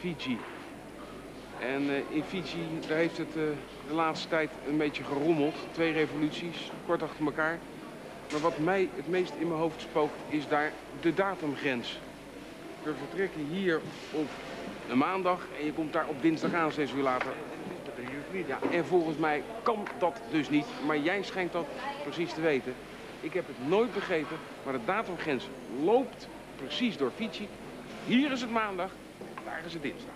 Fiji. En eh, in Fiji, daar heeft het eh, de laatste tijd een beetje gerommeld. Twee revoluties, kort achter elkaar. Maar wat mij het meest in mijn hoofd spookt, is daar de datumgrens. We vertrekken hier op een maandag en je komt daar op dinsdag aan, zes uur later. Ja, en volgens mij kan dat dus niet, maar jij schijnt dat precies te weten. Ik heb het nooit begrepen, maar de datumgrens loopt precies door Fiji. Hier is het maandag, is het dinsdag.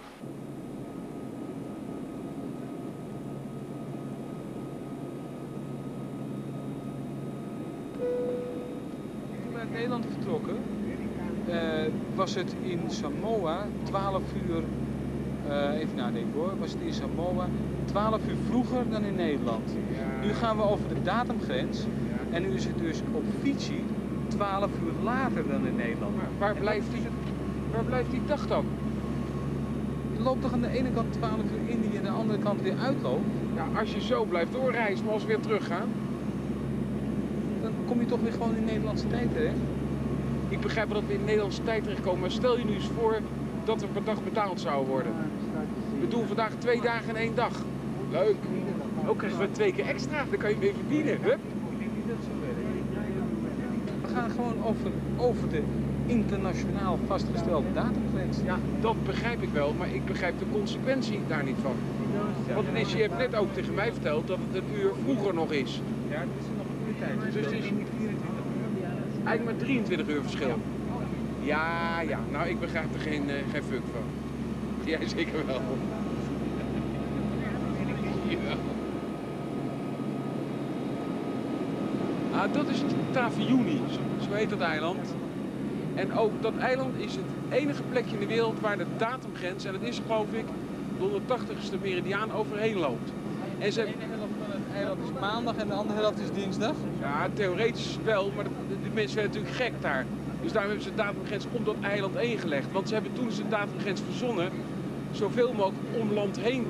Toen we uit Nederland vertrokken, eh, was het in Samoa 12 uur, eh, even nadenken hoor, was het in Samoa 12 uur vroeger dan in Nederland. Nu gaan we over de datumgrens en nu is het dus op Fiji 12 uur later dan in Nederland. Maar waar blijft die, waar blijft die dag dan? Loopt toch aan de ene kant 12 uur in die en aan de andere kant weer uitloopt? Ja, als je zo blijft doorreizen, maar als we weer teruggaan. Dan kom je toch weer gewoon in Nederlandse tijd terecht. Ik begrijp wel dat we in Nederlandse tijd terechtkomen, maar stel je nu eens voor dat er per dag betaald zou worden. We doen vandaag twee dagen in één dag. Leuk. Ook krijgen we twee keer extra, dan kan je weer verdienen. Hup. We gaan gewoon over, over de internationaal vastgestelde datumgrens. Ja, dat begrijp ik wel, maar ik begrijp de consequentie daar niet van. Want is, je hebt net ook tegen mij verteld dat het een uur vroeger nog is. Ja, het is nog een uur tijd. Dus het is niet 24 uur. Eigenlijk maar 23 uur verschil. Ja, ja. Nou, ik begrijp er geen, eh, geen fuck van. Jij zeker wel. Ja. Ah, dat is Taviuni, zo, zo heet dat eiland. En ook dat eiland is het enige plekje in de wereld waar de datumgrens, en dat is geloof ik de 180ste meridiaan overheen loopt. En ze, De ene helft van het eiland is maandag en de andere helft is dinsdag. Ja, theoretisch wel, maar de, mensen werden natuurlijk gek daar. Dus daarom hebben ze de datumgrens om dat eiland heen gelegd. Want ze hebben toen ze de datumgrens verzonnen, zoveel mogelijk om land heen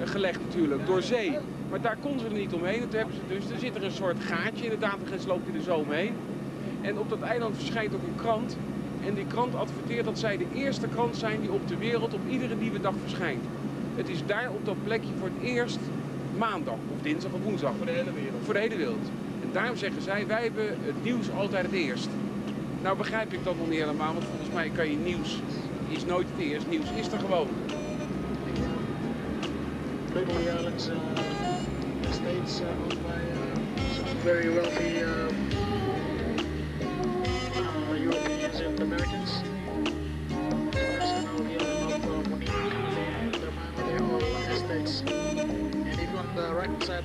eh, gelegd natuurlijk, door zee. Maar daar konden ze er niet omheen. En toen hebben ze dus, er zit er een soort gaatje in de datumgrens, loopt in de zomer heen. En op dat eiland verschijnt ook een krant. En die krant adverteert dat zij de eerste krant zijn die op de wereld op iedere nieuwe dag verschijnt. Het is daar op dat plekje voor het eerst maandag of dinsdag of woensdag. Voor de hele wereld. Voor de hele wereld. En daarom zeggen zij, wij hebben het nieuws altijd het eerst. Nou begrijp ik dat nog niet helemaal, want volgens mij kan je nieuws is nooit het eerst. Nieuws is er gewoon. Islands uh, estates uh, owned by uh, some very wealthy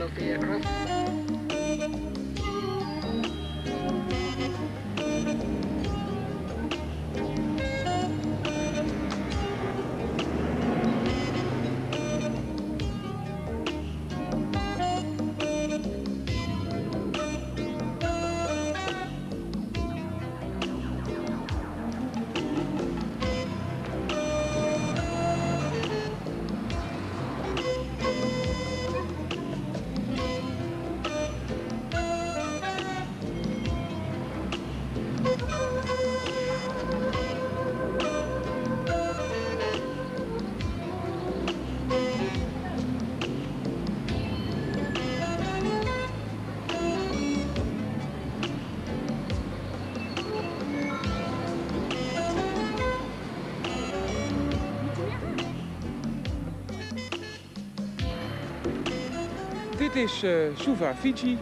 the aircraft, is eh, Suva, Fiji,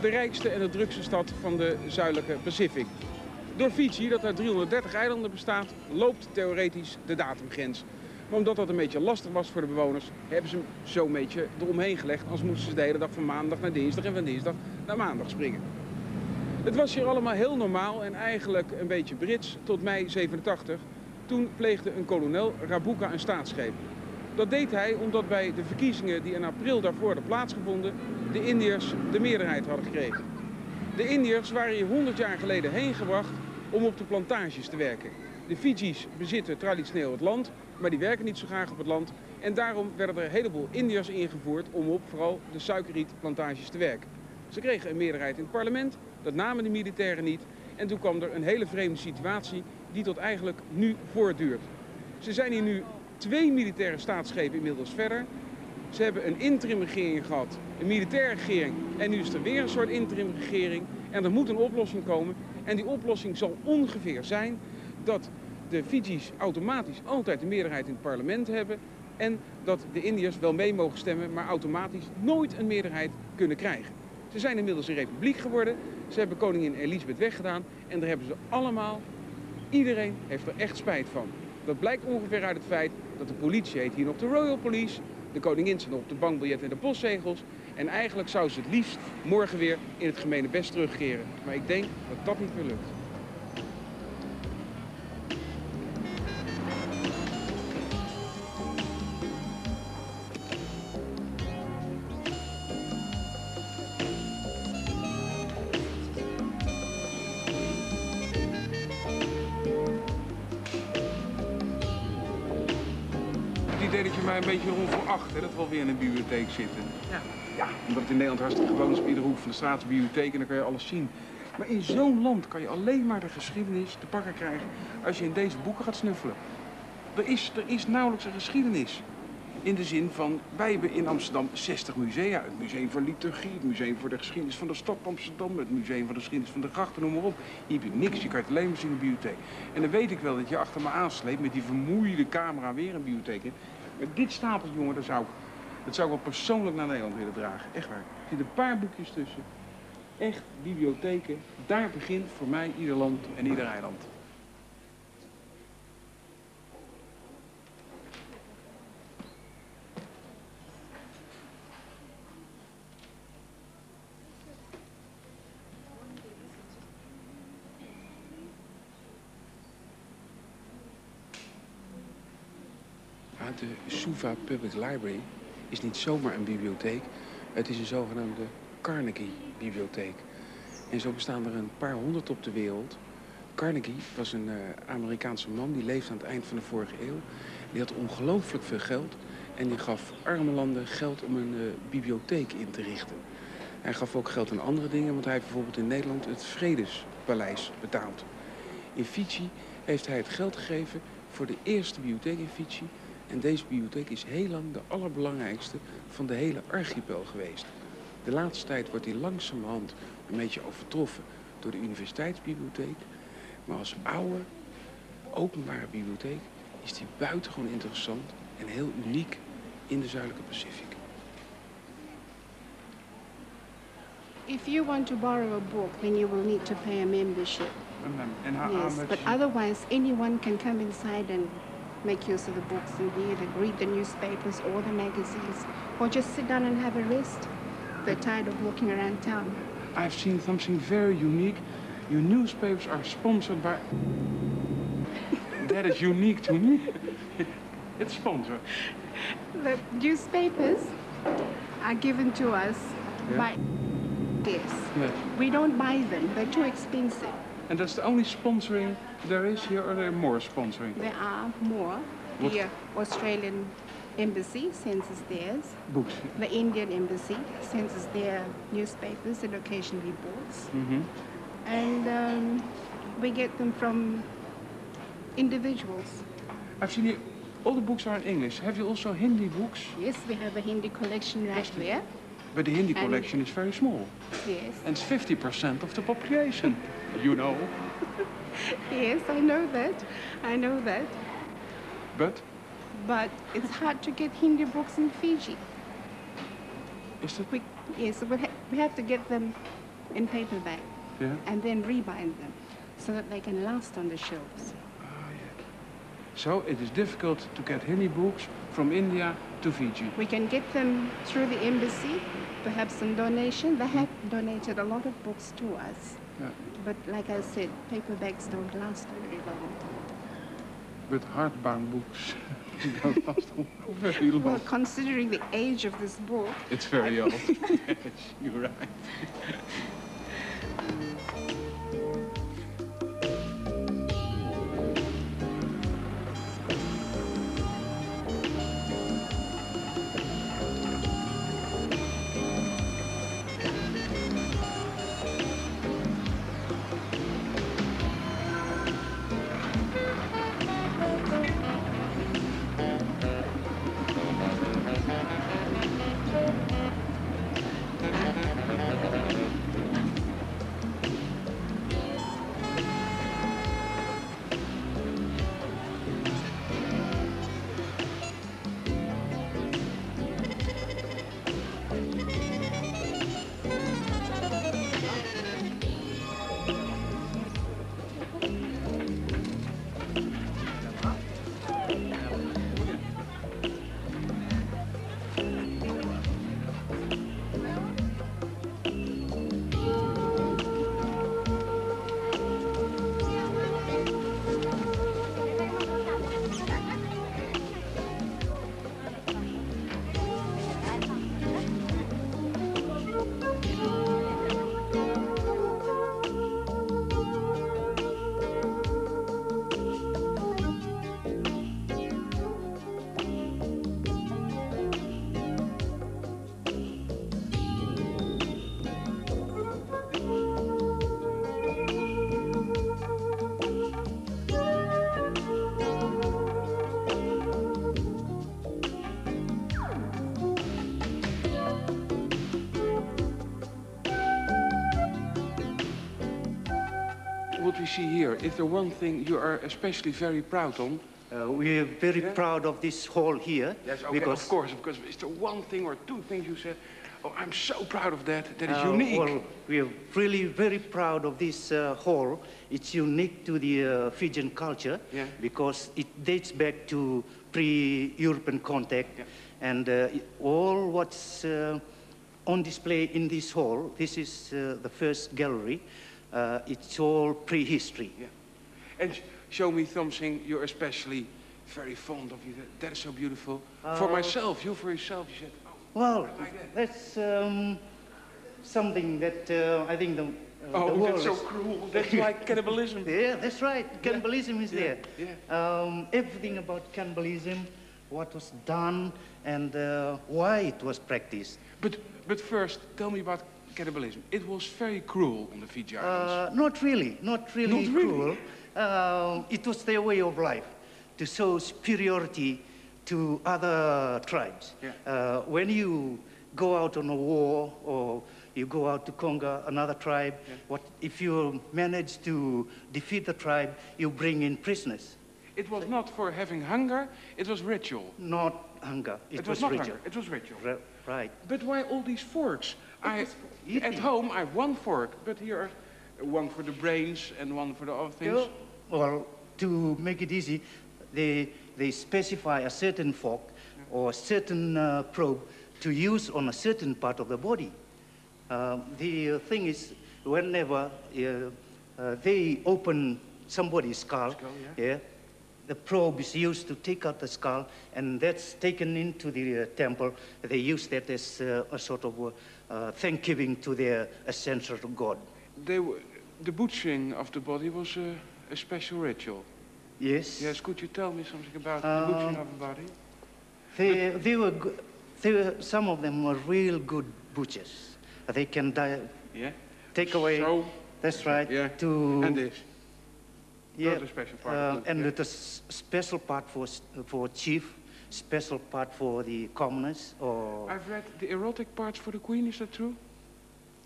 de rijkste en de drukste stad van de zuidelijke Pacific. Door Fiji, dat uit 330 eilanden bestaat, loopt theoretisch de datumgrens. Maar omdat dat een beetje lastig was voor de bewoners, hebben ze hem zo'n beetje eromheen gelegd. Als moesten ze de hele dag van maandag naar dinsdag en van dinsdag naar maandag springen. Het was hier allemaal heel normaal en eigenlijk een beetje Brits tot mei 87. Toen pleegde een kolonel Rabuka een staatsgreep. Dat deed hij omdat bij de verkiezingen die in april daarvoor hadden plaatsgevonden, de Indiërs de meerderheid hadden gekregen. De Indiërs waren hier 100 jaar geleden heen gebracht om op de plantages te werken. De Fiji's bezitten traditioneel het land, maar die werken niet zo graag op het land. En daarom werden er een heleboel Indiërs ingevoerd om op vooral de suikerrietplantages te werken. Ze kregen een meerderheid in het parlement, dat namen de militairen niet. En toen kwam er een hele vreemde situatie die tot eigenlijk nu voortduurt. Ze zijn hier nu twee militaire staatsschepen inmiddels verder. Ze hebben een interimregering gehad, een militaire regering. En nu is er weer een soort interimregering. En er moet een oplossing komen. En die oplossing zal ongeveer zijn dat de Fiji's automatisch altijd de meerderheid in het parlement hebben. En dat de Indiërs wel mee mogen stemmen, maar automatisch nooit een meerderheid kunnen krijgen. Ze zijn inmiddels een republiek geworden. Ze hebben koningin Elisabeth weggedaan. En daar hebben ze allemaal, iedereen heeft er echt spijt van. Dat blijkt ongeveer uit het feit dat de politie heet hier nog de Royal Police. De koningin staat op de bankbiljet en de postzegels. En eigenlijk zou ze het liefst morgen weer in het gemene best terugkeren. Maar ik denk dat dat niet meer lukt. Idee dat je mij een beetje onveracht, hè, dat we alweer in een bibliotheek zitten. Ja. Ja, omdat het in Nederland hartstikke gewoon is op iedere hoek van de straat een bibliotheek en dan kan je alles zien. Maar in zo'n land kan je alleen maar de geschiedenis te pakken krijgen als je in deze boeken gaat snuffelen. Er is, er is nauwelijks een geschiedenis. In de zin van, wij hebben in Amsterdam 60 musea. Het Museum voor Liturgie, het Museum voor de Geschiedenis van de Stad Amsterdam, het Museum voor de Geschiedenis van de Grachten, noem maar op. Hier heb je niks, je kan het alleen maar zien in de bibliotheek. En dan weet ik wel dat je achter me aansleept met die vermoeide camera weer een bibliotheek in. Maar dit stapel, jongen, dat zou, ik- dat zou ik wel persoonlijk naar Nederland willen dragen. Echt waar. Er zitten een paar boekjes tussen. Echt, bibliotheken. Daar begint voor mij ieder land en ieder eiland. Ja, de Suva Public Library is niet zomaar een bibliotheek. Het is een zogenaamde Carnegie-bibliotheek. En zo bestaan er een paar honderd op de wereld. Carnegie was een eh, Amerikaanse man die leefde aan het eind van de vorige eeuw. Die had ongelooflijk veel geld en die gaf arme landen geld om een eh, bibliotheek in te richten. Hij gaf ook geld aan andere dingen, want hij heeft bijvoorbeeld in Nederland het Vredespaleis betaald. In Fiji heeft hij het geld gegeven voor de eerste bibliotheek in Fiji. En deze bibliotheek is heel lang de allerbelangrijkste van de hele archipel geweest. De laatste tijd wordt die langzamerhand een beetje overtroffen door de universiteitsbibliotheek. Maar als oude, openbare bibliotheek is die buitengewoon interessant en heel uniek in de Zuidelijke Pacific. If you want to borrow a book, then you will need to pay a membership. En yes, but otherwise, anyone can come inside and make use of the books and read, and read the newspapers or the magazines, or just sit down and have a rest. They're tired of walking around town. I've seen something very unique. Your newspapers are sponsored by. that is unique to me. it's sponsored. The newspapers are given to us Yeah. by yes. Yes. We don't buy them; they're too expensive. And that's the only sponsoring there is here, or there more sponsoring? There are more. What- The Australian embassy sends us theirs. Books. The Indian embassy sends us their newspapers and occasionally books. hmm And um, we get them from individuals. I've seen here, all the books are in English. Have you also Hindi books? Yes, we have a Hindi collection right there. But the Hindi And- collection is very small. Yes. And it's 50% of the population. You know. Yes, I know that. I know that. But But it's hard to get Hindi books in Fiji. is that... We, yes, we, ha- we have to get them in paperback Yeah. and then rebind them so that they can last on the shelves. Ah, so it is difficult to get Hindi books from India to Fiji. We can get them through the embassy, perhaps some donation. They have donated a lot of books to us. Yeah. But like I said, paperbacks don't last very long. But hardbound books don't last very long. Well, considering the age of this book, It's very old. yes, you're right. see here, is there one thing you are especially very proud on? Uh, we are very Yeah. proud of this hall here Yes, okay, because of course, because is there one thing or two things you said, oh, I'm so proud of that, that is Uh, unique. Well, we are really very proud of this uh, hall. It's unique to the uh, Fijian culture Yeah. because it dates back to pre-European contact. Yeah. And uh, all what's uh, on display in this hall, this is uh, the first gallery. Uh, it's all prehistory. Yeah. And sh- show me something you're especially very fond of. You said, that is so beautiful. for Uh, myself, you for yourself, you said, oh, Well, like that. that's um, something that uh, I think the, uh, the oh, world that's so cruel. That's like cannibalism. Yeah, that's right. Cannibalism is Yeah, there. yeah. Um, everything about cannibalism, what was done, and uh, why it was practiced. But, but first, tell me about cannibalism. It was very cruel on the Fiji Islands. Uh, not really, not really Not really? cruel. Um, it was their way of life to show superiority to other tribes. Yeah. Uh, when you go out on a war or you go out to conquer another tribe, Yeah. what, if you manage to defeat the tribe, you bring in prisoners. it was not for having hunger, it was ritual. Not hunger. It, was, not ritual. hunger, it was ritual. Ri- Right. But why all these forks? I, was eating. at home, I have one fork, but here are one for the brains and one for the other things. Yeah, Well, to make it easy, they, they specify a certain fork or a certain uh, probe to use on a certain part of the body. Uh, the uh, thing is, whenever uh, uh, they open somebody's skull, Skull, yeah. The probe is used to take out the skull, and that's taken into the uh, temple. They use that as uh, a sort of uh, uh, thanksgiving to their ancestral god. They were, the butchering of the body was a, a special ritual. Yes. Yes, could you tell me something about the Um, butchering of a body? They, they were, they were, some of them were real good butchers. They can die, Yeah. take away, So, that's right, yeah. to, and this. Yeah, Not a special part. uh, the- and yeah. s- special part for, for chief, special part for the commoners, or, I've read the erotic parts for the queen, is that true?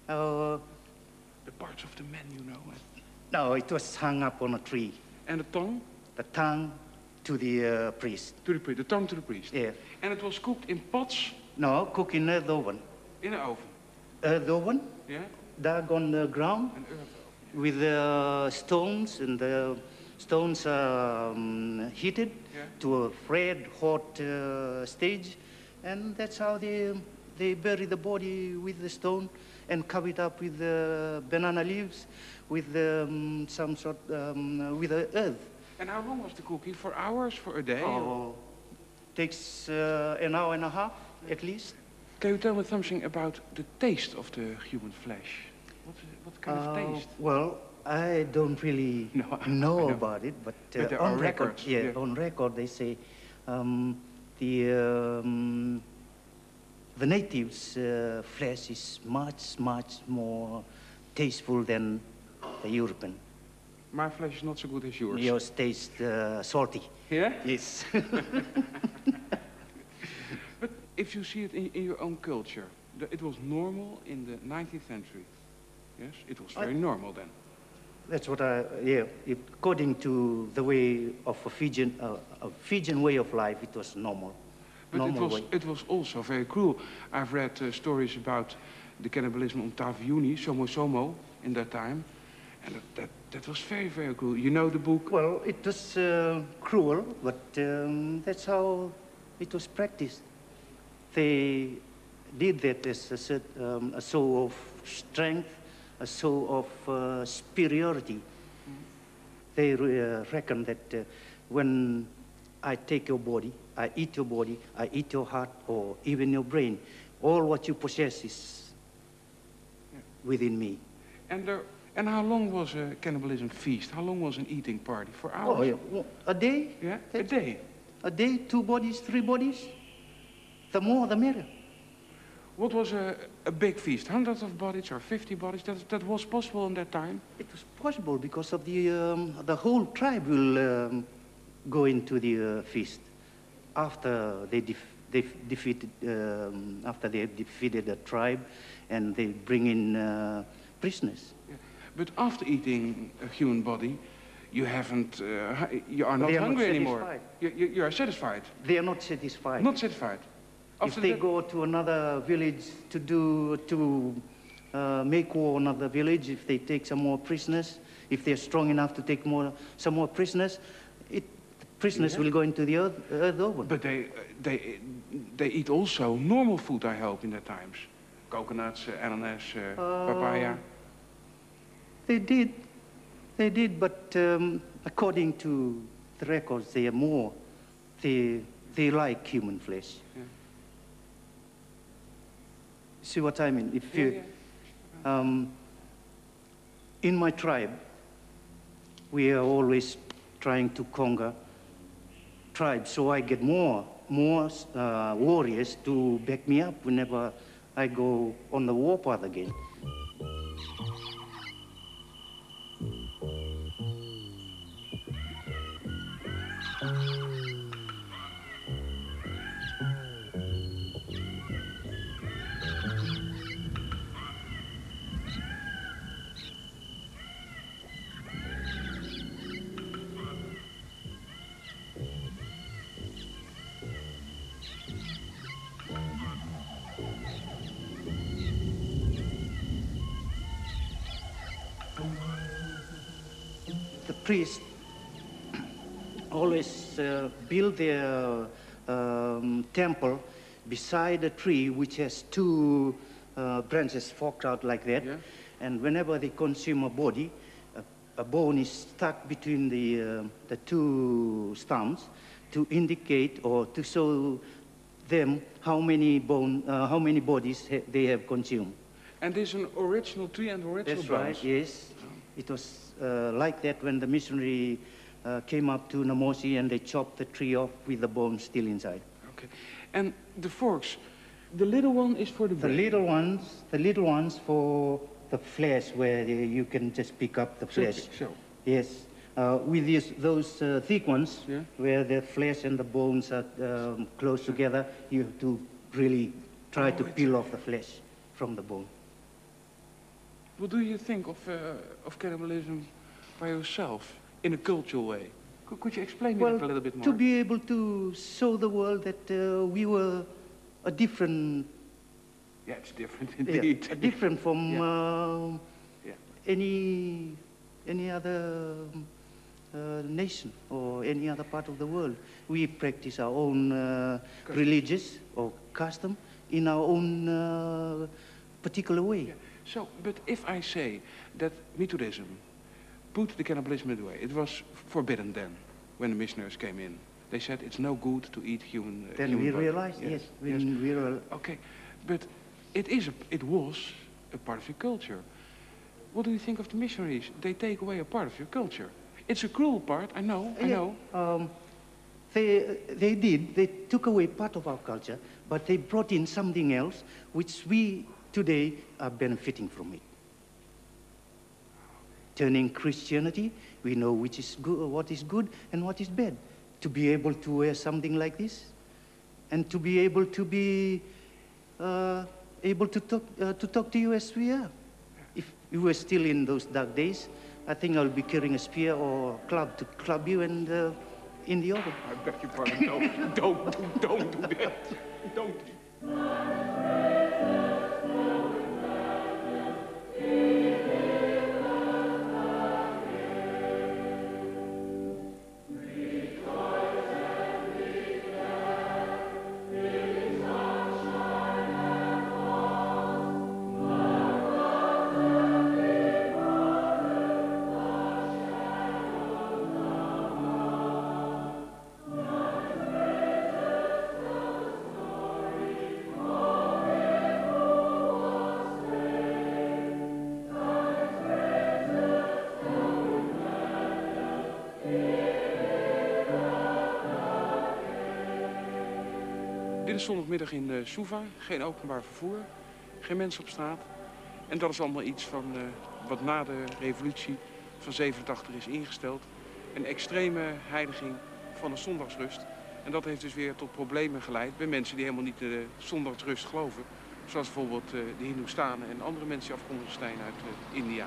uh, The parts of the men, you know. no, it was hung up on a tree. And the tongue The tongue to the uh, priest, to the priest, the tongue to the priest. yeah. And it was cooked in pots No, cooked in earth oven. in an oven. Earth oven, Yeah? dug on the ground, An oven. With the stones, and the stones are um, heated Yeah. to a red hot uh, stage, and that's how they they bury the body with the stone and cover it up with uh, banana leaves, with um, some sort um, with the earth. And how long was the cooking? For hours? For a day? Oh, takes uh, an hour and a half at least. Can you tell me something about the taste of the human flesh? What, kind of Uh, taste? Well, I don't really No, know, know. about it, but, But uh, there on record, records, yeah, yeah. on record they say um, the um, the natives' uh, flesh is much much more tasteful than the European. My flesh is not so good as yours. Yours tastes uh, salty. Yeah? Yes. But if you see it in, in your own culture, it was normal in the 19th century. Yes? It was very normal then. That's what I, yeah, according to the way of a Fijian, uh, a Fijian way of life, it was normal. But it was, way. it was also very cruel. I've read uh, stories about the cannibalism on Taveuni, Somo Somo, in that time. And that, that, that was very, very cruel. You know the book? Well, it was uh, cruel, but um, that's how it was practiced. They did that as a, um, a show of strength, a show of uh, superiority. They uh, reckon that uh, when I take your body, I eat your body, I eat your heart, or even your brain, all what you possess is within me. And, there, and how long was a cannibalism feast? How long was an eating party? For hours? Oh, yeah. well, a day? Yeah? A day? A day, two bodies, three bodies? The more, the merrier. What was a, a big feast? Hundreds of bodies or 50 bodies? That, that was possible in that time? It was possible because of the, um, the whole tribe will um, go into the uh, feast after they, def- they defeated, um, after they defeated the tribe and they bring in uh, prisoners. Yeah. But after eating a human body, you haven't, uh, you are not are not hungry anymore. You, you, you are satisfied, They are not satisfied. not satisfied. If they go to another village to do to uh, make war on another village, if they take some more prisoners, if they're strong enough to take more some more prisoners, it, prisoners will go into the earth, earth oven. But they, uh, they, they eat also normal food, I hope, in their times. Coconuts, uh, ananas, uh, papaya. They did, they did, but um, according to the records, they are more, they, they like human flesh. Yeah. See what I mean? If you. Um, in my tribe, we are always trying to conquer tribes, so I get more, more uh, warriors to back me up whenever I go on the warpath again. Priests always uh, build their um, temple beside a tree which has two uh, branches forked out like that. Yeah. And whenever they consume a body, a, a bone is stuck between the, uh, the two stumps to indicate or to show them how many, bone, uh, how many bodies ha- they have consumed. And this is an original tree and original That's bones. right, yes. It was uh, like that when the missionary uh, came up to Namosi and they chopped the tree off with the bones still inside. Okay. And the forks, the little one is for the The little ones, the little ones for the flesh where you- can just pick up the So- flesh. So, Yes. Uh, with these, those uh, thick ones, Yeah. where the flesh and the bones are um, close together, you have to really try to Oh, it's- peel off the flesh from the bone. What do you think of, uh, of cannibalism by yourself in a cultural way? Could, could you explain Well, that a little bit more? to be able to show the world that uh, we were a different, Yeah, it's different indeed. a different from Yeah. um, Yeah. any any other uh, nation or any other part of the world. We practice our own uh, religious or custom in our own uh, particular way. So, but if I say that Methodism put the cannibalism away, it was forbidden then when the missionaries came in. They said it's no good to eat human. Uh, Then human we body. realized, yes, when yes. we real, Okay, but it is a, it was a part of your culture. What do you think of the missionaries? They take away a part of your culture. It's a cruel part, I know, I Yeah, know. Um, they, they did. They took away part of our culture, but they brought in something else, which we today are benefiting from it. Turning Christianity, we know which is good, what is good and what is bad. To be able to wear something like this, and to be able to be uh, able to talk, uh, to talk to you as we are. If we were still in those dark days, I think I'll be carrying a spear or club to club you and uh, in the oven. I beg your pardon, don't, don't, do- don't do that. Don't. Is zondagmiddag in uh, Suva. Geen openbaar vervoer. Geen mensen op straat. En dat is allemaal iets van eh, wat na de revolutie van 87 is ingesteld. Een extreme heiliging van de zondagsrust. En dat heeft dus weer tot problemen geleid bij mensen die helemaal niet in de zondagsrust geloven. Zoals bijvoorbeeld eh, de Hindoestanen en andere mensen die afkomstig zijn uit India.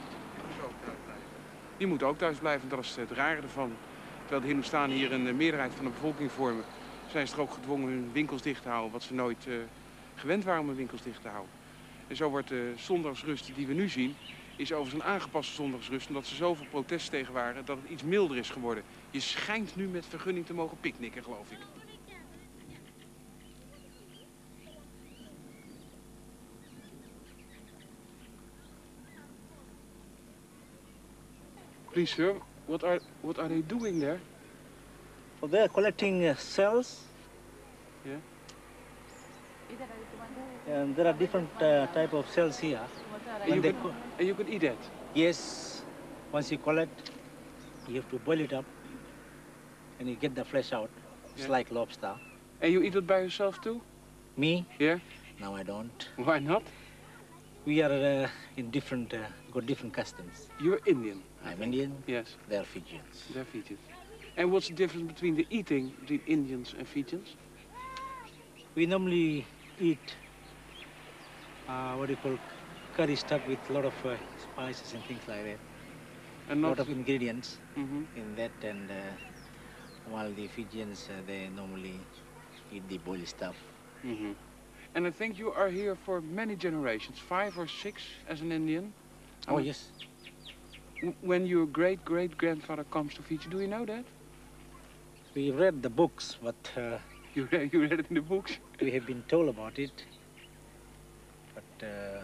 Die moeten ook thuis blijven. Dat is het rare ervan. Terwijl de Hindoestanen hier een meerderheid van de bevolking vormen, zijn ze er ook gedwongen hun winkels dicht te houden, wat ze nooit eh, gewend waren om hun winkels dicht te houden. En zo wordt de zondagsrust die we nu zien, is overigens een aangepaste zondagsrust, omdat er zoveel protest tegen waren dat het iets milder is geworden. Je schijnt nu met vergunning te mogen picknicken, geloof ik. Please, sir, what are, what are they doing there? So they are collecting uh, cells. Yeah. And there are different uh, type of cells here. And you, When they can, and you can eat it? yes, once you collect, you have to boil it up, and you get the flesh out. It's Yeah. like lobster. And you eat it by yourself too? Me? Yeah. No, I don't. Why not? We are uh, in different, uh, got different customs. You're Indian. I'm Indian. Yes, They are Fijians. they're Fijians. And what's the difference between the eating between Indians and Fijians? We normally eat uh, what do you call curry stuff with a lot of uh, spices and things like that. And A lot of ingredients. Mhm. in that and uh, while the Fijians uh, they normally eat the boiled stuff. Mhm. And I think you are here for many generations, five or six as an Indian. Oh Um, yes, When your great great grandfather comes to Fiji, do you know that? We read the books, but uh, You read, you read it in the books. we have been told about it, but uh,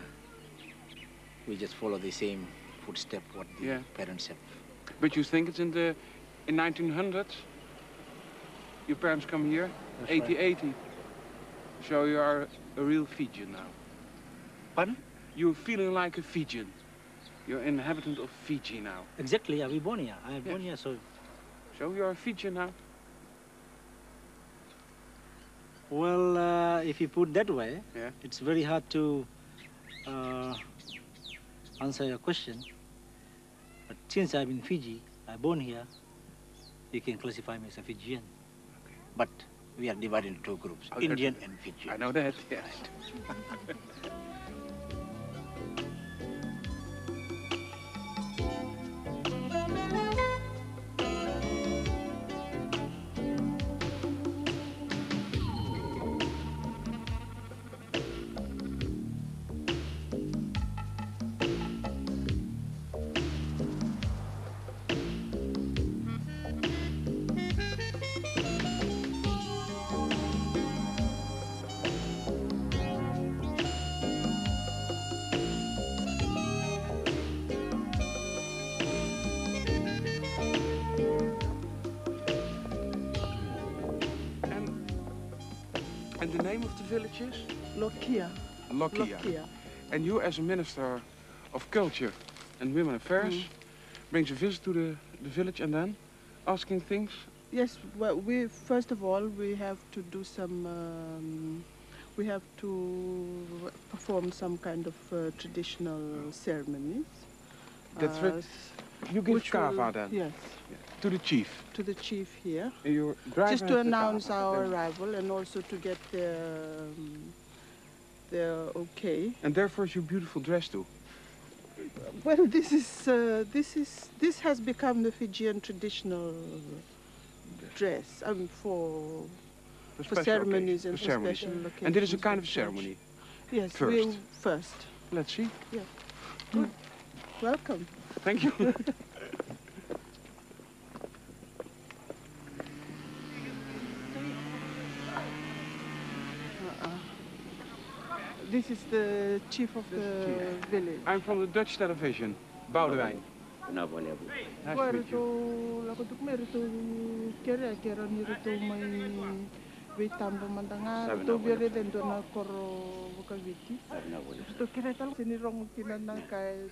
we just follow the same footstep what the Yeah. parents have. But you think it's in the in 1900s? Your parents come here, That's right. 8080. So you are a real Fijian now. Pardon? You're feeling like a Fijian. You're an inhabitant of Fiji now. Exactly, yeah, we born here. I am born here, so So you're a Fijian now. Well, uh, if you put that way, Yeah. it's very hard to uh, answer your question. But since I'm in Fiji, I'm born here, you can classify me as a Fijian. But we are divided into two groups, Okay. Indian and Fijian. I know that, yes. village is? Lokia. Lokia. Lokia. And you, as a minister of culture and women affairs, Mm. brings a visit to the, the village and then asking things. Yes, well, we first of all we have to do some. Um, we have to perform some kind of uh, traditional ceremonies. That's uh, right. You give which kava then Yes, to the chief. to the chief here, driver just to announce kava. our Then- arrival and also to get the, um, their okay. And therefore is your beautiful dress too. Well, this is uh, this is this has become the Fijian traditional dress. Mean, for For for ceremonies occasions, and for for ceremonies. special occasions. And this is a kind of ceremony. Yes, first. we'll first. Let's see. Welcome. Thank you. Uh-uh. This is the chief of the chief. village. I'm from the Dutch television. Boudewijn. Nice to Well, meet you. Rito lako tuk me rito kere kere ni rito mai vitamba mandanga rito vere dentro na koro buka viti. Rito kere tal sini rong tinan na kai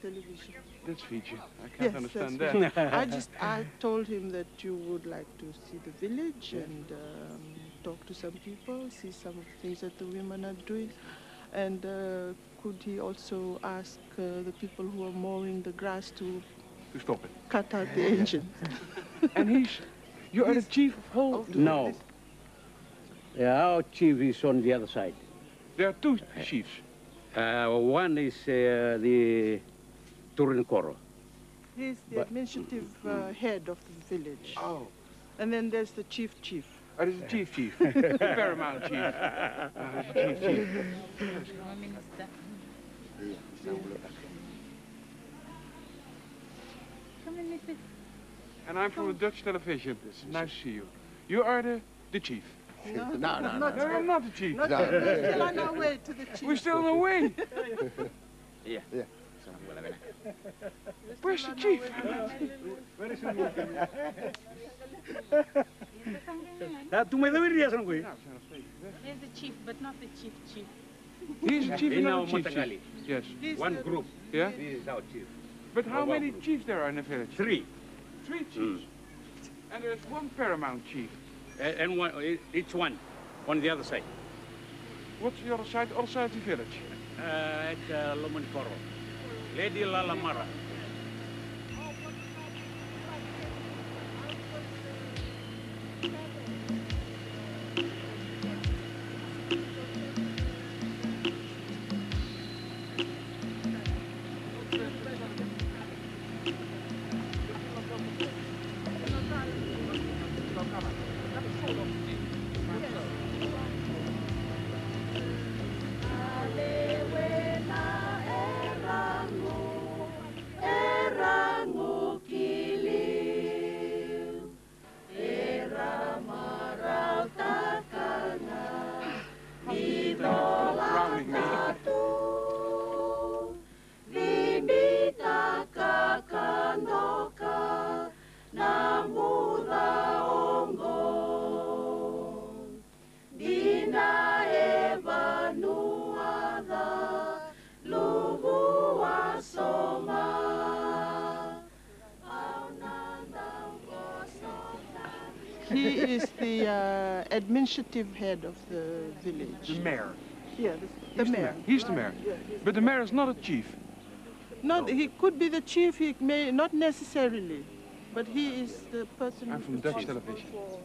television. That's Fiji. I can't Yes, understand that's that. I just I told him that you would like to see the village and um, talk to some people, see some of the things that the women are doing, and uh, could he also ask uh, the people who are mowing the grass to To stop it. cut out the engine? And he's, you are the chief of whole. No. Yeah, our chief is on the other side. There are two chiefs. Uh, one is uh, the Turinkoro. He's the But- administrative uh, head of the village. Oh, And then there's the chief chief. oh dat is de chief chief. De paramount chief. Dat is de chief chief. And I'm from the Dutch television. Nice to see you. You are the, the chief. No, No, no, not no, No, I'm not the chief. Not No. we're still on our way to the chief. We're still on the way. Yeah. Yeah. Where's the chief? Dah tu mai dawir dia sang koi. There's the chief, but not the chief chief. He's the chief and In not our the chief Montagali. chief. Yes. He's One group. Yeah? This is our chief. But how well. many chiefs there are in the village? Three. Three mm. chiefs. And there's one paramount chief. And one, each one on the other side. What's your side? Other side of the village. Uh, at uh. Lady Lalamara. Administrative head of the village. The mayor. Yeah, the, the He's mayor. He's the mayor. Yeah, he's But the mayor is not a chief. Not, he could be the chief, he may, not necessarily, but he is the person I'm who's from Dutch television. for-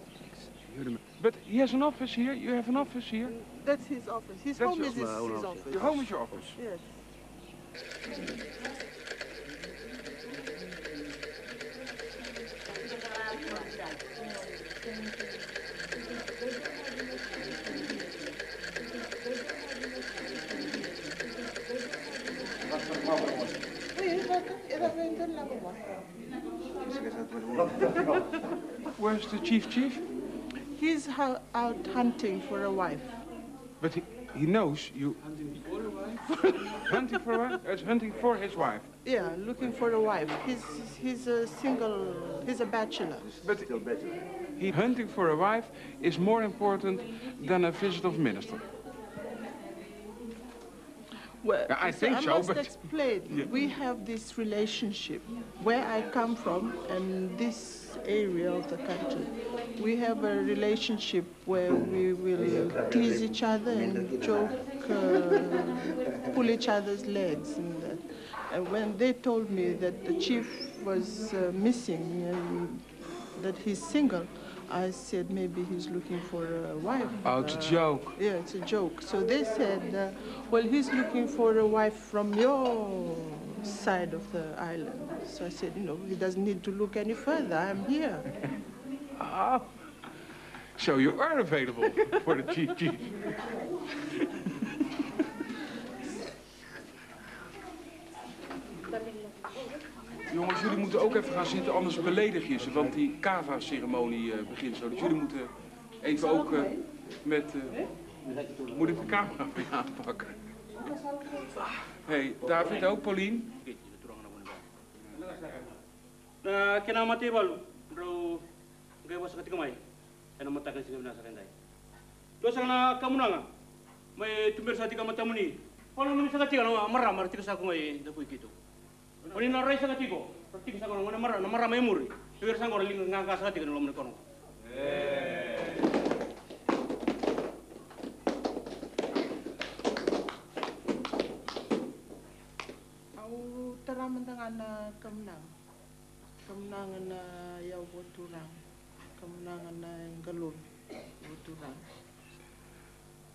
You're the ma- But he has an office here. You have an office here. That's his office. His That's home is his, his office. Your home is your office. Yes. Where's the chief chief? He's out hunting for a wife. But he, he knows you. hunting for a wife? hunting for a It's hunting for his wife. Yeah, looking for a wife. He's he's a single. He's a bachelor. But he hunting for a wife is more important than a visit of minister. Well, I think I so, must but- explain. Yeah. We have this relationship where I come from and this area of the country. We have a relationship where we will tease each other and joke, uh, pull each other's legs. And, that. and when they told me that the chief was uh, missing and that he's single, I said maybe he's looking for a wife. Oh, it's a Uh, joke. yeah, it's a joke. So they said, uh, well, he's looking for a wife from your side of the island. So I said, you know, he doesn't need to look any further. I'm here. Ah. So you are available for the chief Jongens, jullie moeten ook even gaan zitten, anders beledig je ze. Want die kava-ceremonie eh, begint zo. Dus jullie moeten even ook eh, met... Eh, moet ik de camera weer aanpakken? Ah, hey, David ook, Paulien? kinamatiwal, bro, gawa sa katikamay, ano matagal ik nasa kanday. Dosa na kamunanga, may tumir sa tika matamuni, walang naman sa katikamay, maramar tika sa ik dapoy kito. Oni na rai sa tiko tika sa ko na marra na marra mai muri tumber sang ko ling nganga sa tika no lomne kono eh. Au taraman dengan na eh, kemenang. Kemenangan na eh, yau boturang. Kemenangan na galun boturang.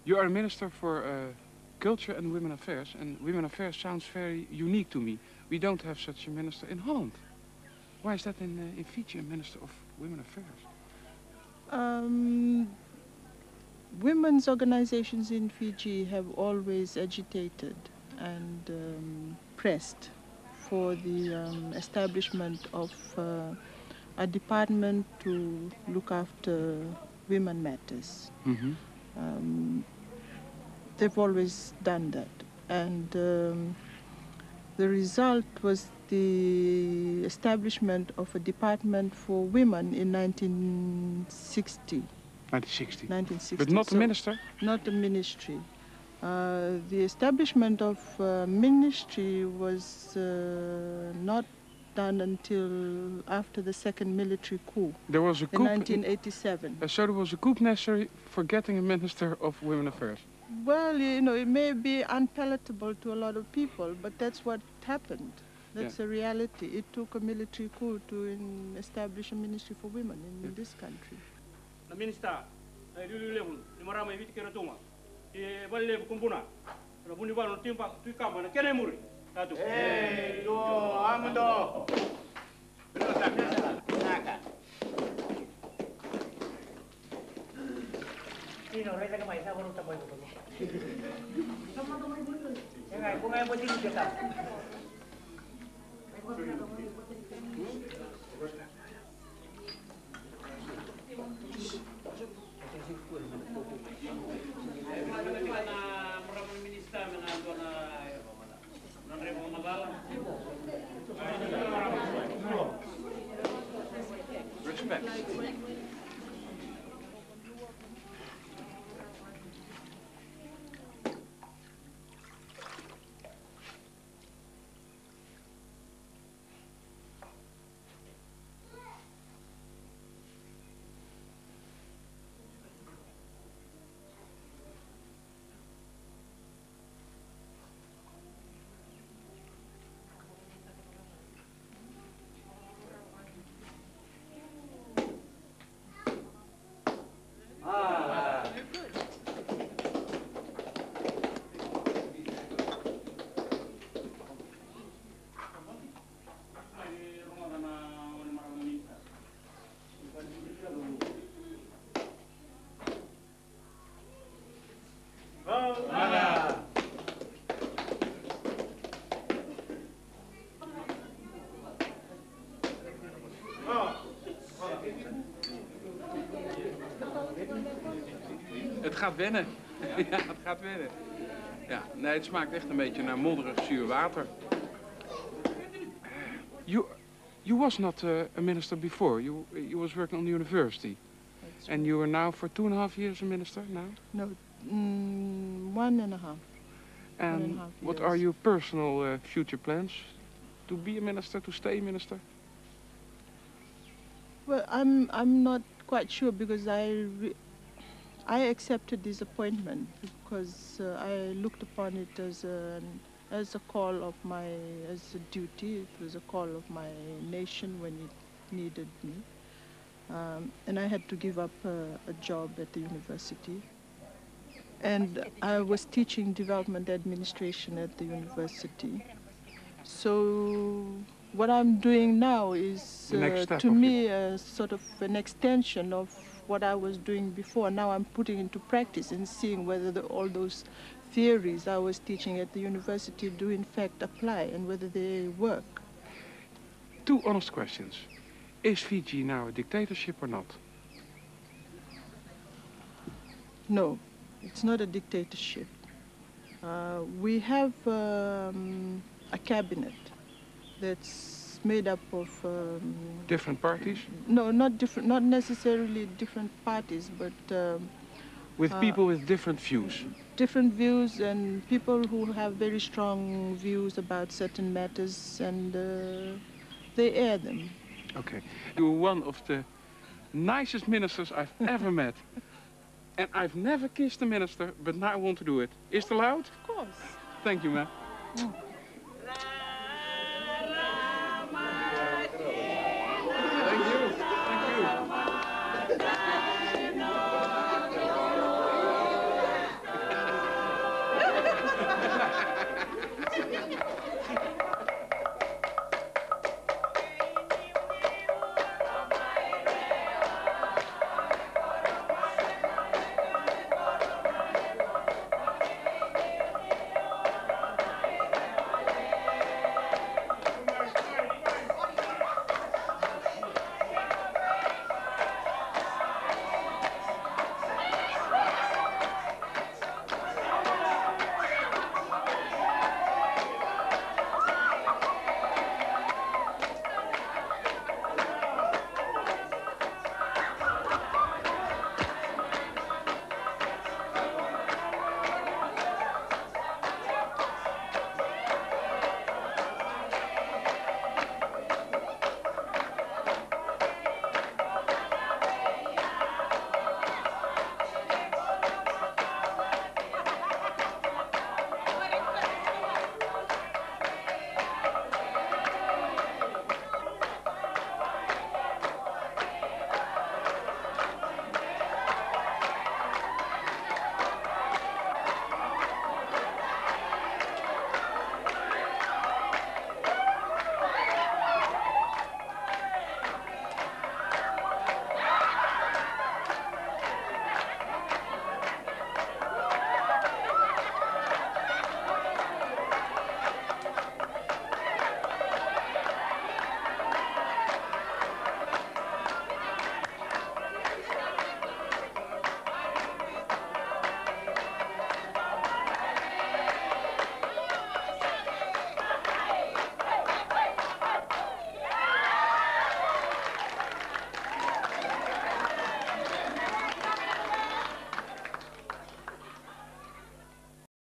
You are a minister for uh, culture and women affairs, and women affairs sounds very unique to me. We don't have such a minister in Holland. Why is that in, uh, in Fiji, a minister of women affairs? Um, women's organizations in Fiji have always agitated and um, pressed for the um, establishment of uh, a department to look after women matters. Mm-hmm. Um, they've always done that. And um, the result was the establishment of a department for women in 1960. 1960. 1960. But not a So- minister? Not a ministry. Uh, the establishment of uh, ministry was uh, not done until after the second military coup There was a coup in coup. 1987. Uh, so there was a coup necessary for getting a minister of women affairs. Well, you know, it may be unpalatable to a lot of people, but that's what happened. That's Yeah. a reality. It took a military coup to in, establish a ministry for women in this country. Na minista, ay lulu lehun, ni marama viti kera tuma. Bali lebu kumpuna. Na buni balo timpa tu kama na kene muri. Tatu. Do amdo. Thank you. Gaat wennen. ja, het gaat wennen. Ja, nee, het smaakt echt een beetje naar modderig zuur water. You, you was not uh, a minister before. You, you was working on the university. And you are now for two and a half years a minister now? No, mm, one and a half. One and a And half what are your personal uh, future plans? To be a minister, to stay a minister? Well, I'm I'm not quite sure because I I accepted this appointment because uh, I looked upon it as a as a call of my as a duty. It was a call of my nation when it needed me, um, and I had to give up uh, a job at the university. And I was teaching development administration at the university. So what I'm doing now is uh, to me a sort of an extension of what I was doing before. Now I'm putting into practice and seeing whether the, all those theories I was teaching at the university do in fact apply and whether they work. Two honest questions. Is Fiji now a dictatorship or not? No, it's not a dictatorship. Uh, we have um, a cabinet that's made up of um, Different parties? no, not different, not necessarily different parties, but um, With uh, people with different views? different views and people who have very strong views about certain matters, and uh, they air them. Okay. You're one of the nicest ministers I've ever met. And I've never kissed a minister, but now I want to do it. Is it allowed? Of course. Thank you, ma'am. Mm.